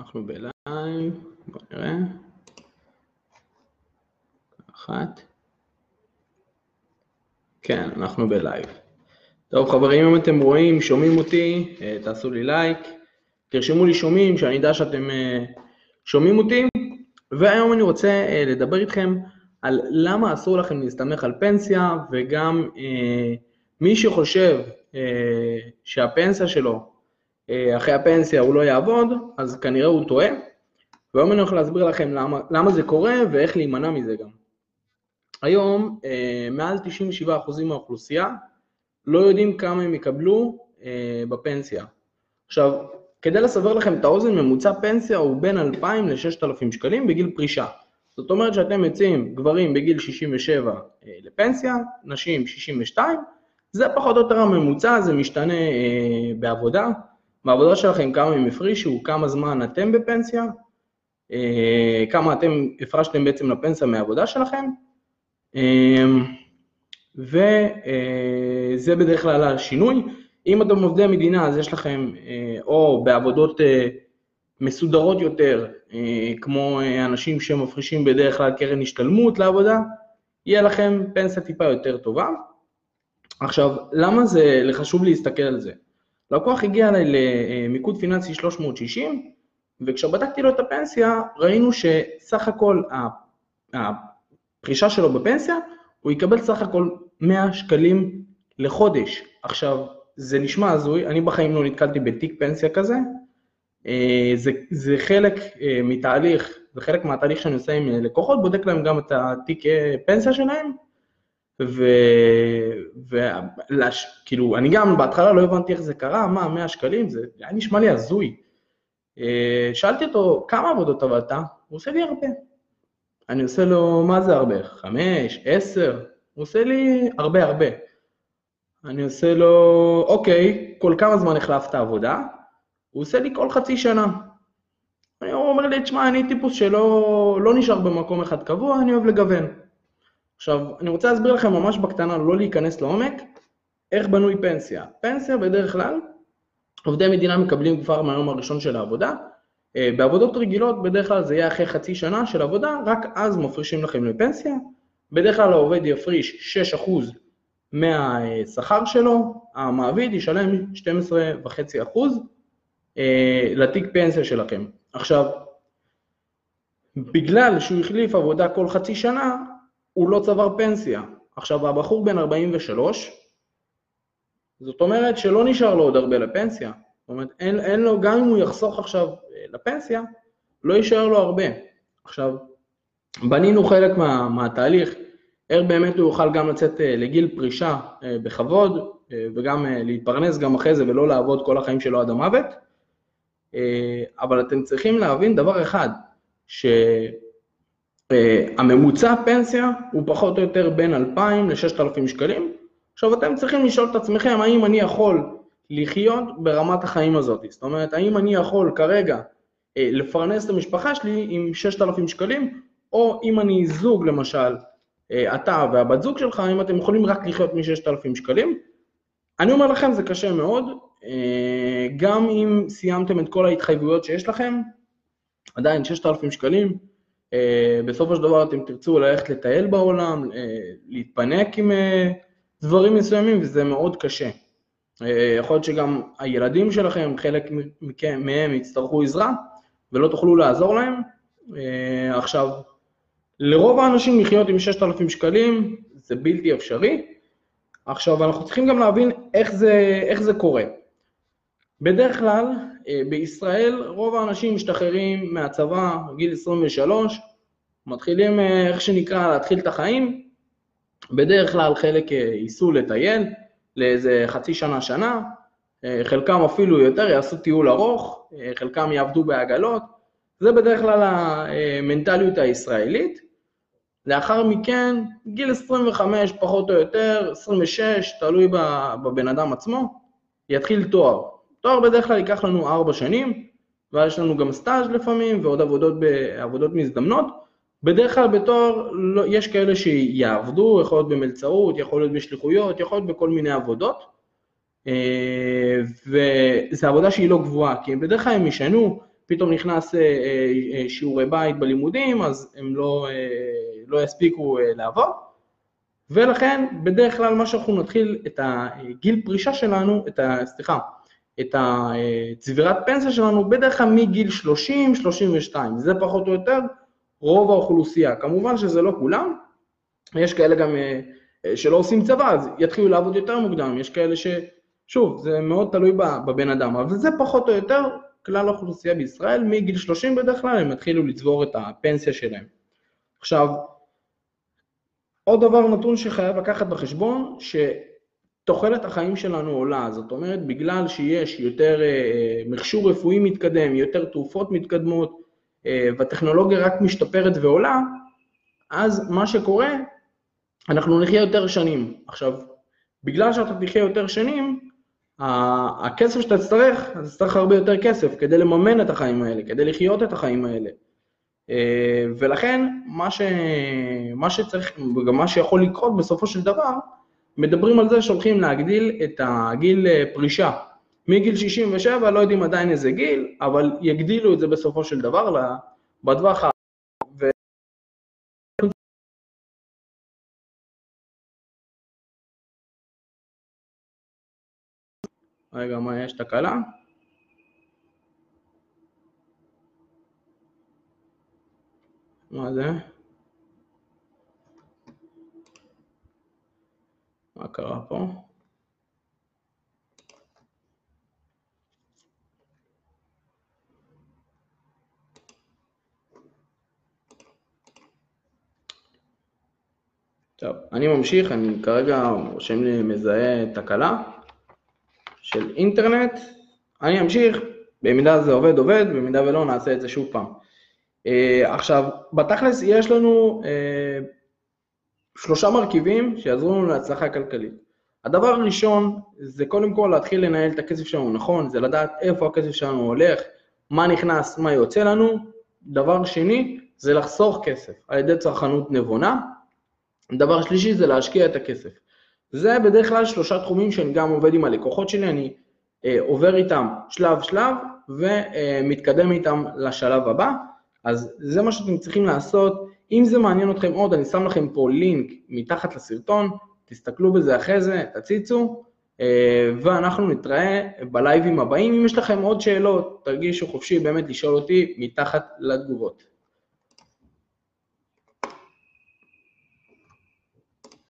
אנחנו בלייב, בוא נראה. אחת. כן, אנחנו בלייב. טוב חברים, אם אתם רואים, שומעים אותי, אה, תעשו לי לייק, תרשמו לי שומעים, שאני אדע שאתם אה, שומעים אותי, והיום אני רוצה אה, לדבר איתכם על למה אסור לכם להסתמך על פנסיה, וגם מי שחושב שהפנסיה שלו, אחרי הפנסיה הוא לא יעבוד, אז כנראה הוא טועה, והיום אני הולך להסביר לכם למה, למה זה קורה ואיך להימנע מזה גם. היום מעל 97% מהאוכלוסייה לא יודעים כמה הם יקבלו אה, בפנסיה. עכשיו, כדי לסבר לכם את האוזן, ממוצע פנסיה הוא בין 2,000 ל-6,000 שקלים בגיל פרישה. זאת אומרת שאתם יוצאים גברים בגיל 67 אה, לפנסיה, נשים 62, זה פחות או יותר הממוצע, זה משתנה אה, בעבודה. בעבודה שלכם כמה הם הפרישו, כמה זמן אתם בפנסיה, אה, כמה אתם הפרשתם בעצם לפנסיה מהעבודה שלכם. אה, וזה בדרך כלל השינוי. אם אתם עובדי מדינה, אז יש לכם, אה, או בעבודות אה, מסודרות יותר, אה, כמו אנשים שמפרישים בדרך כלל קרן השתלמות לעבודה, יהיה לכם פנסיה טיפה יותר טובה. עכשיו, למה זה חשוב להסתכל על זה? לקוח הגיע למיקוד פיננסי 360, וכשבדקתי לו את הפנסיה, ראינו שסך הכל הפרישה שלו בפנסיה הוא יקבל סך הכל 100 שקלים לחודש. עכשיו, זה נשמע הזוי, אני בחיים לא נתקלתי בתיק פנסיה כזה. אה, זה, זה חלק אה, מתהליך, זה חלק מהתהליך שאני עושה עם לקוחות, בודק להם גם את התיק אה, פנסיה שלהם, וכאילו, אני גם בהתחלה לא הבנתי איך זה קרה, מה, 100 שקלים, זה היה נשמע לי הזוי. שאלתי אותו, כמה עבודות עבדת? הוא עושה לי הרבה. אני עושה לו, מה זה הרבה? חמש, עשר? הוא עושה לי הרבה הרבה. אני עושה לו, אוקיי, כל כמה זמן החלפת עבודה? הוא עושה לי כל חצי שנה. הוא אומר לי, תשמע, אני טיפוס שלא לא נשאר במקום אחד קבוע, אני אוהב לגוון. עכשיו, אני רוצה להסביר לכם ממש בקטנה, לא להיכנס לעומק, איך בנוי פנסיה. פנסיה בדרך כלל, עובדי מדינה מקבלים כבר מהיום הראשון של העבודה, אה, בעבודות רגילות בדרך כלל זה יהיה אחרי חצי שנה של עבודה, רק אז מפרישים לכם לפנסיה. בדרך כלל העובד יפריש 6% מהשכר שלו, המעביד ישלם 12.5% אה, לתיק פנסיה שלכם. עכשיו, בגלל שהוא החליף עבודה כל חצי שנה, הוא לא צבר פנסיה. עכשיו, הבחור בן 43, זאת אומרת שלא נשאר לו עוד הרבה לפנסיה. זאת אומרת, אין, אין לו, גם אם הוא יחסוך עכשיו לפנסיה, לא יישאר לו הרבה. עכשיו, בנינו חלק מה, מהתהליך, איך באמת הוא יוכל גם לצאת אה, לגיל פרישה אה, בכבוד, אה, וגם להתפרנס גם אחרי זה ולא לעבוד כל החיים שלו עד המוות. אבל אתם צריכים להבין דבר אחד, שהממוצע פנסיה הוא פחות או יותר בין 2,000 ל-6,000 שקלים. עכשיו אתם צריכים לשאול את עצמכם, האם אני יכול לחיות ברמת החיים הזאת? זאת אומרת, האם אני יכול כרגע אה, לפרנס את המשפחה שלי עם 6,000 שקלים, או אם אני זוג למשל, אה, אתה והבת זוג שלך, אם אתם יכולים רק לחיות מ-6,000 שקלים. אני אומר לכם, זה קשה מאוד, אה, גם אם סיימתם את כל ההתחייבויות שיש לכם, עדיין 6,000 שקלים, בסופו של דבר אתם תרצו ללכת לטייל בעולם, להתפנק עם דברים מסוימים, וזה מאוד קשה. יכול להיות שגם הילדים שלכם, חלק מהם יצטרכו עזרה, ולא תוכלו לעזור להם. אה, עכשיו, לרוב האנשים לחיות עם 6,000 שקלים זה בלתי אפשרי. עכשיו, אנחנו צריכים גם להבין איך זה, איך זה קורה. בדרך כלל, בישראל רוב האנשים משתחררים מהצבא בגיל 23, מתחילים, אה, איך שנקרא, להתחיל את החיים. בדרך כלל חלק ייסעו לטייל לאיזה חצי שנה, שנה, אה, חלקם אפילו יותר יעשו טיול ארוך, אה, חלקם יעבדו בעגלות, זה בדרך כלל המנטליות הישראלית. לאחר מכן, גיל 25 פחות או יותר, 26, תלוי בבן אדם עצמו, יתחיל תואר. תואר בדרך כלל ייקח לנו ארבע שנים, ואז יש לנו גם סטאז' לפעמים, ועוד עבודות בעבודות מזדמנות. בדרך כלל בתואר לא, יש כאלה שיעבדו, יכול להיות במלצרות, יכול להיות בשליחויות, יכול להיות בכל מיני עבודות. אה, וזו עבודה שהיא לא גבוהה, כי בדרך כלל הם ישנו פתאום נכנס שיעורי בית בלימודים, אז הם לא, לא יספיקו לעבוד. ולכן בדרך כלל מה שאנחנו נתחיל את הגיל פרישה שלנו, את ה... סליחה, את הצבירת פנסיה שלנו בדרך כלל מגיל 30-32, זה פחות או יותר רוב האוכלוסייה. כמובן שזה לא כולם, יש כאלה גם אה, שלא עושים צבא, אז יתחילו לעבוד יותר מוקדם, יש כאלה ש... שוב, זה מאוד תלוי בבן אדם, אבל זה פחות או יותר כלל האוכלוסייה בישראל, מגיל 30 בדרך כלל הם יתחילו לצבור את הפנסיה שלהם. עכשיו, עוד דבר נתון שחייב לקחת בחשבון, שתוחלת החיים שלנו עולה, זאת אומרת, בגלל שיש יותר אה, מכשור רפואי מתקדם, יותר תרופות מתקדמות, אה, והטכנולוגיה רק משתפרת ועולה, אז מה שקורה, אנחנו נחיה יותר שנים. עכשיו, בגלל שאתה תחיה יותר שנים, הכסף שאתה תצטרך, אתה תצטרך הרבה יותר כסף כדי לממן את החיים האלה, כדי לחיות את החיים האלה. אה, ולכן מה, ש... מה שצריך, וגם מה שיכול לקרות בסופו של דבר, מדברים על זה שהולכים להגדיל את הגיל אה, פרישה. מגיל 67, לא יודעים עדיין איזה גיל, אבל יגדילו את זה בסופו של דבר בטווח ה... רגע, מה יש תקלה? מה זה? מה קרה פה? טוב, אני ממשיך, אני כרגע רושם לי מזהה תקלה של אינטרנט, אני אמשיך, במידה זה עובד עובד, במידה ולא נעשה את זה שוב פעם. Uh, עכשיו, בתכלס יש לנו uh, שלושה מרכיבים שיעזרו לנו להצלחה כלכלית. הדבר הראשון זה קודם כל להתחיל לנהל את הכסף שלנו נכון, זה לדעת איפה הכסף שלנו הולך, מה נכנס, מה יוצא לנו. דבר שני, זה לחסוך כסף על ידי צרכנות נבונה. דבר שלישי זה להשקיע את הכסף. זה בדרך כלל שלושה תחומים שאני גם עובד עם הלקוחות שלי, אני אה, עובר איתם שלב שלב ומתקדם איתם לשלב הבא. אז זה מה שאתם צריכים לעשות. אם זה מעניין אתכם עוד, אני שם לכם פה לינק מתחת לסרטון, תסתכלו בזה אחרי זה, תציצו, אה, ואנחנו נתראה בלייבים הבאים. אם יש לכם עוד שאלות, תרגישו חופשי באמת לשאול אותי מתחת לתגובות.